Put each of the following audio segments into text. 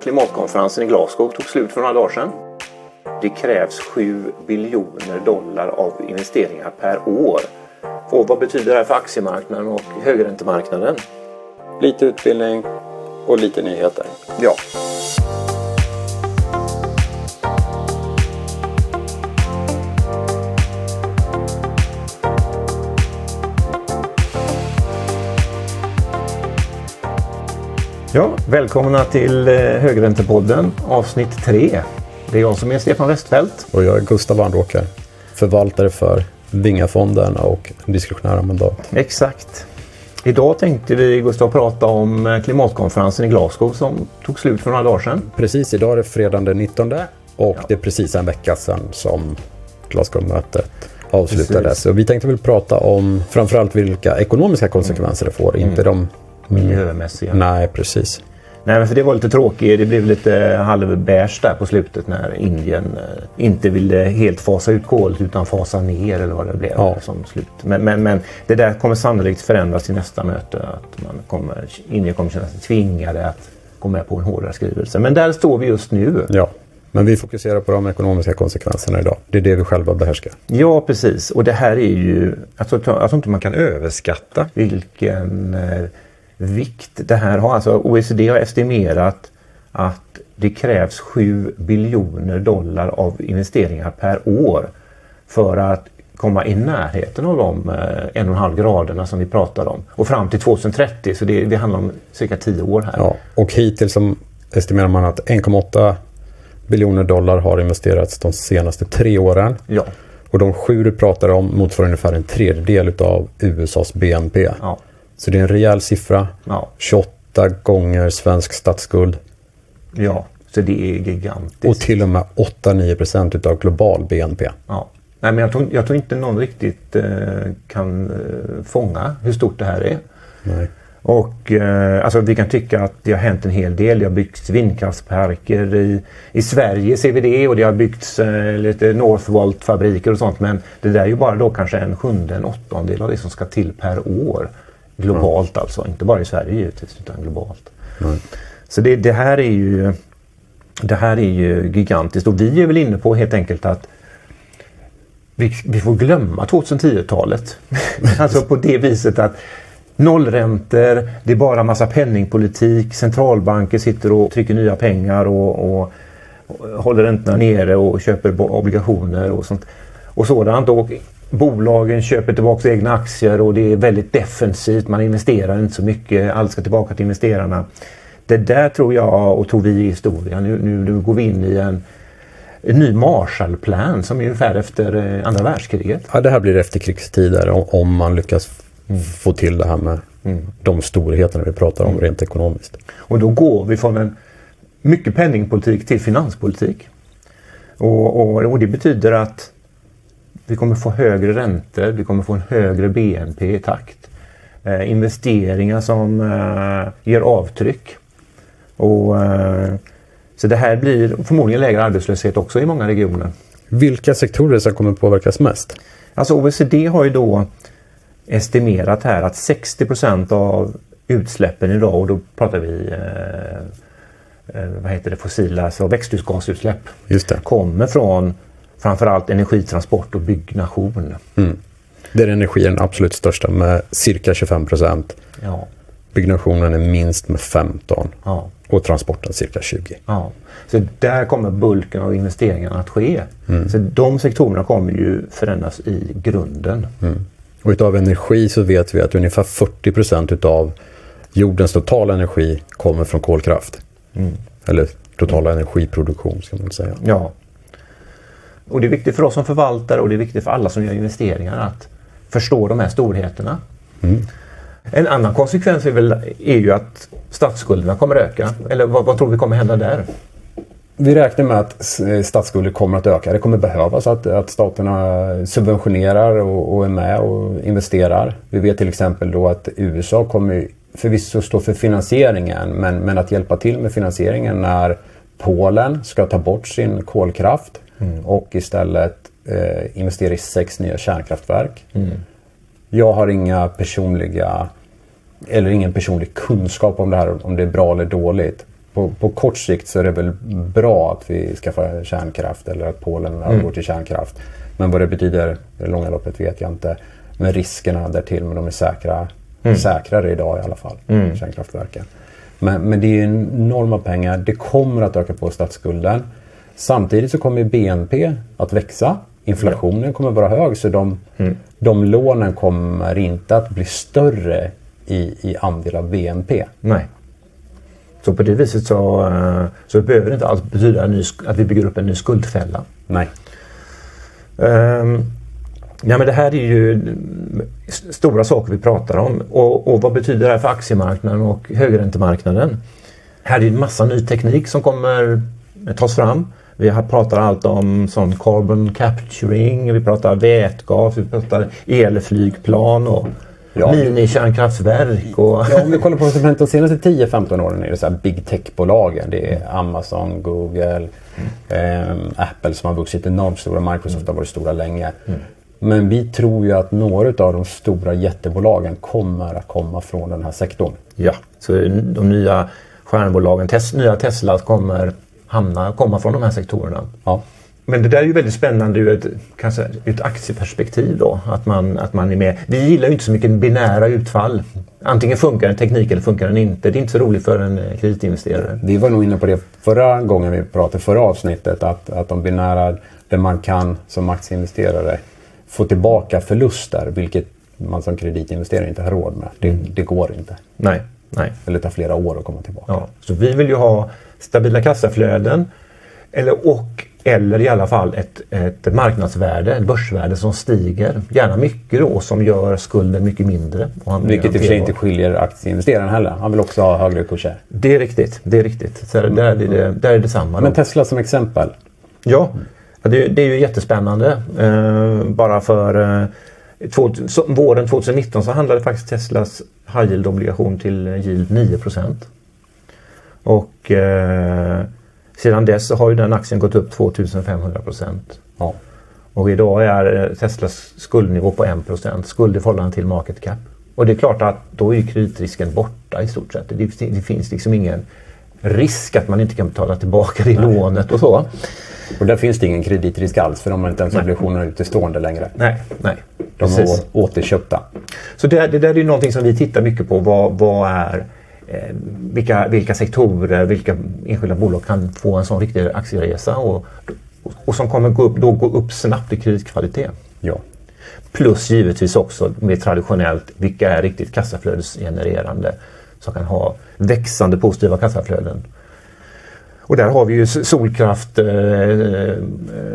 Klimatkonferensen i Glasgow tog slut för några dagar sedan. Det krävs 7 biljoner dollar av investeringar per år. Och vad betyder det här för aktiemarknaden och högräntemarknaden? Lite utbildning och lite nyheter. Ja. Välkomna till eh, Högräntepodden avsnitt 3. Det är jag som är Stefan Westfeldt. Och jag är Gustav Arnråker, förvaltare för Vingafonden och diskretionära mandat. Exakt. Idag tänkte vi Gustav prata om eh, klimatkonferensen i Glasgow som tog slut för några dagar sedan. Precis, idag är det fredagen den 19 och ja. det är precis en vecka sedan som Glasgow-mötet avslutades. Precis. Och vi tänkte väl prata om framförallt vilka ekonomiska konsekvenser det får, mm. inte de miljömässiga. Nej, precis. Nej, men för det var lite tråkigt. Det blev lite halvbärs där på slutet när Indien eh, inte ville helt fasa ut kolet utan fasa ner eller vad det blev ja. som slut. Men, men, men, det där kommer sannolikt förändras i nästa möte. Att man kommer, Indien kommer känna sig tvingade att gå med på en hårdare skrivelse. Men där står vi just nu. Ja. Men vi fokuserar på de ekonomiska konsekvenserna idag. Det är det vi själva behärskar. Ja, precis. Och det här är ju... Jag tror, jag tror inte man kan överskatta vilken eh, vikt det här har. Alltså OECD har estimerat att det krävs 7 biljoner dollar av investeringar per år för att komma i närheten av de eh, en och en halv graderna som vi pratar om. Och fram till 2030, så det, det handlar om cirka 10 år här. Ja, och hittills som estimerar man att 1,8 biljoner dollar har investerats de senaste tre åren. Ja. Och de sju du pratar om motsvarar ungefär en tredjedel av USAs BNP. Ja. Så det är en rejäl siffra. Ja. 28 gånger svensk statsskuld. Ja, så det är gigantiskt. Och till och med 8-9 procent utav global BNP. Ja. Nej, men jag tror, jag tror inte någon riktigt eh, kan eh, fånga hur stort det här är. Nej. Och eh, alltså vi kan tycka att det har hänt en hel del. Det har byggts vindkraftsparker i, i Sverige ser vi det och det har byggts eh, lite Northvolt-fabriker och sånt. Men det där är ju bara då kanske en sjunde, en åttondel av det som ska till per år. Globalt mm. alltså, inte bara i Sverige givetvis utan globalt. Mm. Så det, det, här är ju det här är ju gigantiskt och vi är väl inne på helt enkelt att vi, vi får glömma 2010-talet. alltså på det viset att nollräntor, det är bara massa penningpolitik, centralbanker sitter och trycker nya pengar och, och, och håller räntorna nere och köper obligationer och sånt. Och sådant. Och bolagen köper tillbaka egna aktier och det är väldigt defensivt. Man investerar inte så mycket. Allt ska tillbaka till investerarna. Det där tror jag och tror vi i historia. Nu, nu, nu går vi in i en, en ny Marshallplan som är ungefär efter eh, andra världskriget. Ja, det här blir efterkrigstider om man lyckas mm. få till det här med mm. de storheterna vi pratar om mm. rent ekonomiskt. Och då går vi från en mycket penningpolitik till finanspolitik. Och, och, och det betyder att vi kommer få högre räntor, vi kommer få en högre BNP i takt. Eh, investeringar som eh, ger avtryck. Och, eh, så det här blir förmodligen lägre arbetslöshet också i många regioner. Vilka sektorer som kommer påverkas mest? Alltså OECD har ju då estimerat här att 60% av utsläppen idag, och då pratar vi eh, eh, vad heter det, fossila, alltså växthusgasutsläpp, kommer från framförallt energitransport och byggnation. Mm. Där energi är den absolut största med cirka 25 procent. Ja. Byggnationen är minst med 15 ja. och transporten cirka 20. Ja. Så där kommer bulken av investeringarna att ske. Mm. Så de sektorerna kommer ju förändras i grunden. Mm. Och utav energi så vet vi att ungefär 40 procent utav jordens totala energi kommer från kolkraft. Mm. Eller totala energiproduktion ska man säga. Ja, och det är viktigt för oss som förvaltare och det är viktigt för alla som gör investeringar att förstå de här storheterna. Mm. En annan konsekvens är, väl, är ju att statsskulderna kommer öka. Eller vad, vad tror vi kommer hända där? Vi räknar med att statsskulden kommer att öka. Det kommer behövas att, att staterna subventionerar och, och, är med och investerar. Vi vet till exempel då att USA kommer förvisso stå för finansieringen men, men att hjälpa till med finansieringen när Polen ska ta bort sin kolkraft mm. och istället eh, investera i sex nya kärnkraftverk. Mm. Jag har inga personliga eller ingen personlig kunskap om det här, om det är bra eller dåligt. på, på kort sikt så är det väl bra att vi skaffar kärnkraft eller att Polen övergår mm. till kärnkraft. Men vad det betyder i det långa loppet vet jag inte. Men riskerna därtill, men de är säkra, mm. säkrare idag i alla fall, mm. kärnkraftverken. Men, men det är enorma pengar. Det kommer att öka på statsskulden. Samtidigt så kommer BNP att växa. Inflationen kommer vara hög så de, mm. de lånen kommer inte att bli större i, i andel av BNP. Nej. Så på det viset så, eh, så behöver det inte alls betyda att vi bygger upp en ny skuldfälla. Nej. Um, ja, men det här är ju stora saker vi pratar om. Och, och vad betyder det här för aktiemarknaden och högräntemarknaden? Här är det en massa ny teknik som kommer tas fram. Vi pratar allt om sån carbon capturing, vi pratar vätgas, vi pratar elflygplan och ja. minikärnkraftverk. Och... Ja, om vi kollar på de senaste 10-15 åren är det så big tech-bolagen. Det är Amazon, Google, mm. eh, Apple som har vuxit enormt stora. Microsoft har varit stora länge. Mm. Men vi tror ju att några av de stora jättebolagen kommer att komma från den här sektorn. Ja, så de nya stjärnbolagen, tes nya Tesla kommer hamna, komma från de här sektorerna. Ja. Men det där är ju väldigt spännande ur ett, kanske ett aktieperspektiv då. Att man, att man är med. Vi gillar ju inte så mycket binära utfall. Antingen funkar en teknik eller funkar den inte. Det är inte så roligt för en kreditinvesterare. Vi var nog inne på det förra gången vi pratade, förra avsnittet. Att, att de binära, där man kan som aktieinvesterare få tillbaka förluster. Vilket man som kreditinvesterare inte har råd med. Det, mm. det går inte. Nej, nej. Eller tar flera år att komma tillbaka. Ja, så vi vill ju ha stabila kassaflöden. Eller, och, eller i alla fall ett, ett marknadsvärde, ett börsvärde som stiger. Gärna mycket då som gör skulden mycket mindre. Vilket i och för sig inte skiljer aktieinvesteraren heller. Han vill också ha högre kurser. Det är riktigt. Det är riktigt. Så där, är det, där är det samma. Men Tesla som exempel? Ja, det, det är ju jättespännande. Uh, bara för uh, två, så, våren 2019 så handlade faktiskt Teslas high yield-obligation till yield 9 Och uh, sedan dess så har ju den aktien gått upp 2500 Ja. Och idag är Teslas skuldnivå på 1% skuld i förhållande till market cap. Och det är klart att då är kreditrisken borta i stort sett. Det, det finns liksom ingen risk att man inte kan betala tillbaka det lånet och så. Och där finns det ingen kreditrisk alls för de har inte ens obligationer utestående längre. Nej, nej. De Precis. är återköpta. Så det, det där är ju någonting som vi tittar mycket på. Vad, vad är eh, vilka, vilka sektorer, vilka enskilda bolag kan få en sån riktig aktieresa och, och som kommer gå upp, då gå upp snabbt i kreditkvalitet. Ja. Plus givetvis också mer traditionellt, vilka är riktigt kassaflödesgenererande som kan ha växande positiva kassaflöden. Och där har vi ju solkraft, eh, eh,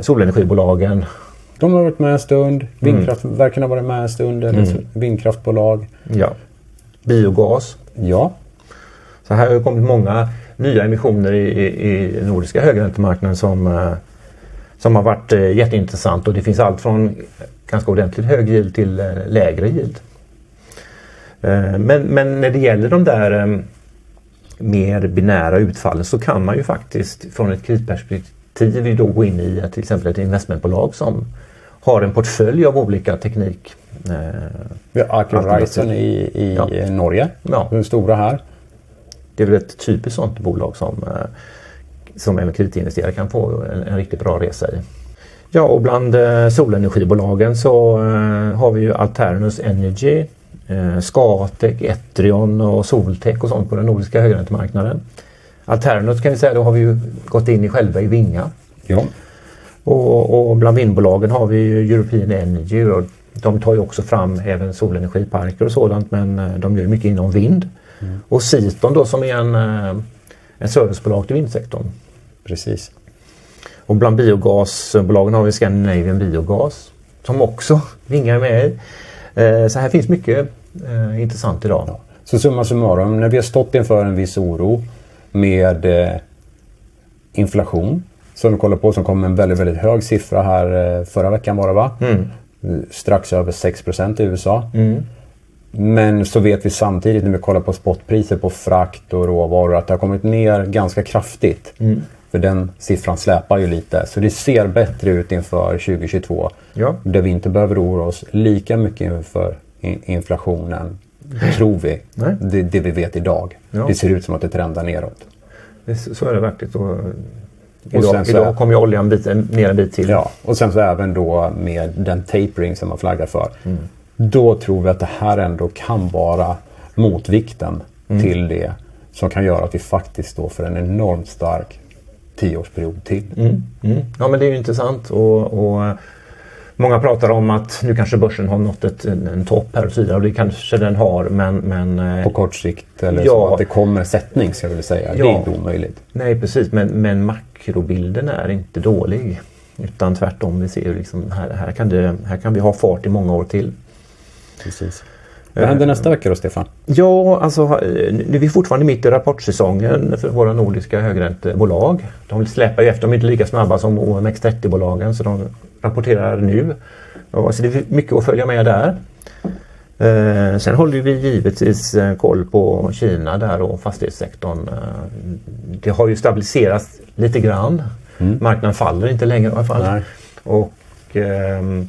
solenergibolagen. De har varit med en stund. Vindkraftverken har varit med en stund. Eller mm. vindkraftbolag. Ja. Biogas. Ja. Så här har kommit många nya emissioner i, i, i nordiska högräntemarknaden som, eh, som har varit eh, jätteintressant och det finns allt från ganska ordentligt hög yield till eh, lägre yield. Men, men när det gäller de där mer binära utfallen så kan man ju faktiskt från ett kreditperspektiv då gå in i till exempel ett investmentbolag som har en portfölj av olika teknik. Eh, Vi har Aker i, i ja. Norge, ja. den stora här. Det är väl ett typiskt sånt bolag som, eh, som även kreditinvesterare kan få en, en riktigt bra resa i. Ja och bland eh, solenergibolagen så eh, har vi ju Alternus Energy Scatec, Etrion och Soltech och sånt på den nordiska högräntemarknaden. Alternus kan vi säga, då har vi ju gått in i själva i Vinga. Ja. Och, och bland vindbolagen har vi ju European Energy och de tar ju också fram även solenergiparker och sådant men de gör mycket inom vind. Mm. Och Citon då som är en, eh, en servicebolag till vindsektorn. Precis. Och bland biogasbolagen har vi Scandinavian Biogas som också Vinga är med i. Eh, så här finns mycket eh, intressant idag. Ja. Så summa summarum, när vi har stått inför en viss oro med inflation som vi kollar på som kom en väldigt, väldigt hög siffra här förra veckan var det va? Mm. Strax över 6% i USA. Mm. Men så vet vi samtidigt när vi kollar på spotpriser på frakt och råvaror att det har kommit ner ganska kraftigt. Mm. För den siffran släpar ju lite. Så det ser bättre ut inför 2022. Ja. Där vi inte behöver oroa oss lika mycket inför inflationen. Tror vi. Det, det, vi vet idag. Ja. Det ser ut som att det trendar neråt. så är det verkligen. Och, idag, så- idag kommer ju oljan ner en bit till. Ja, och sen så även då med den tapering som man flaggar för. Mm. Då tror vi att det här ändå kan vara motvikten Mm. till det som kan göra att vi faktiskt står för en enormt stark tioårsperiod till. Mm, mm. Ja men det är ju intressant och, och många pratar om att nu kanske börsen har nått ett, en, en topp här och så vidare och det kanske den har men, men eh, På kort sikt eller Ja. så att det kommer sättning ska jag vilja säga. Det Ja. är inte omöjligt. nej precis men, men makrobilden är inte dålig. Utan tvärtom, vi ser ju liksom här, här, kan det, här kan vi ha fart i många år till. Precis. Vad händer nästa vecka då Stefan? Ja, alltså eh, nu är vi fortfarande mitt i rapportsäsongen för våra nordiska högräntebolag. De släpar ju efter, de är inte lika snabba som OMX30-bolagen så de rapporterar nu. Så det är mycket att följa med där. Eh, sen håller vi givetvis eh, koll på Kina där och fastighetssektorn. Eh, det har ju stabiliserats lite grann. Marknaden faller inte längre i alla fall. Nej. Och, ehm, eh,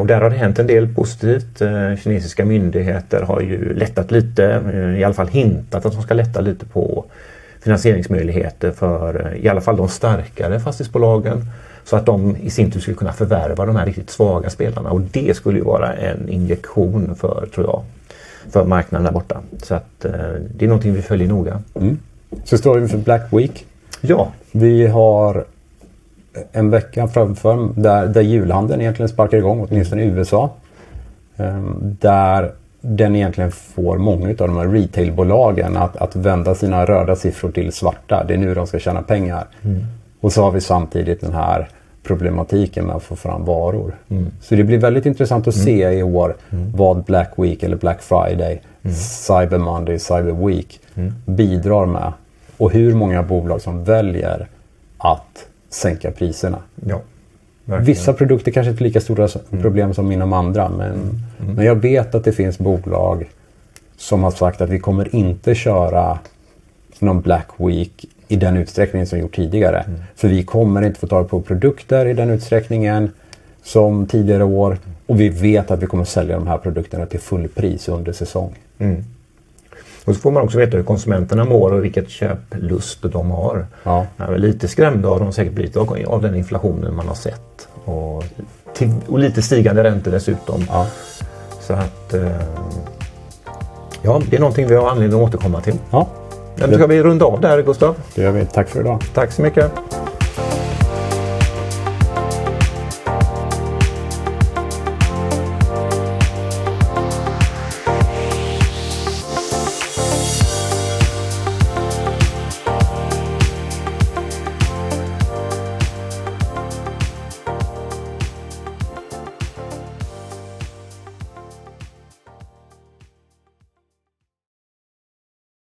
och där har det hänt en del positivt. Eh, Kinesiska myndigheter har ju lättat lite, eh, i alla fall hintat att de ska lätta lite på finansieringsmöjligheter för eh, i alla fall de starkare fastighetsbolagen. Så att de i sin tur skulle kunna förvärva de här riktigt svaga spelarna och det skulle ju vara en injektion för, tror jag, för marknaden där borta. Så att eh, det är någonting vi följer noga. Så står vi inför Black Week. Ja, Vi har en vecka framför där, där julhandeln egentligen sparkar igång, åtminstone i USA. Ehm, Där den egentligen får många av de här retailbolagen att, att vända sina röda siffror till svarta. Det är nu de ska tjäna pengar. Och så har vi samtidigt den här problematiken med att få fram varor. Så det blir väldigt intressant att se i år vad Black Week eller Black Friday, Cyber Monday, Cyber Week bidrar med. Och hur många bolag som väljer att sänka priserna. ja. verkligen. Vissa produkter kanske inte är lika stora s- problem som inom andra. Men, men jag vet att det finns bolag som har sagt att vi kommer inte köra någon Black Week i den utsträckningen som gjort tidigare. För vi kommer inte få tag på produkter i den utsträckningen som tidigare år. Och vi vet att vi kommer sälja de här produkterna till fullpris under säsong. Och så får man också veta hur konsumenterna mår och vilket köplust de har. Ja. Jag är lite skrämda har de säkert blivit av, den inflationen man har sett. Och, till, och lite stigande räntor dessutom. Ja. Så att eh, Ja, det är någonting vi har anledning att återkomma till. ja, Men ska vi runda av där Gustav? det gör vi. Tack för idag. Tack så mycket.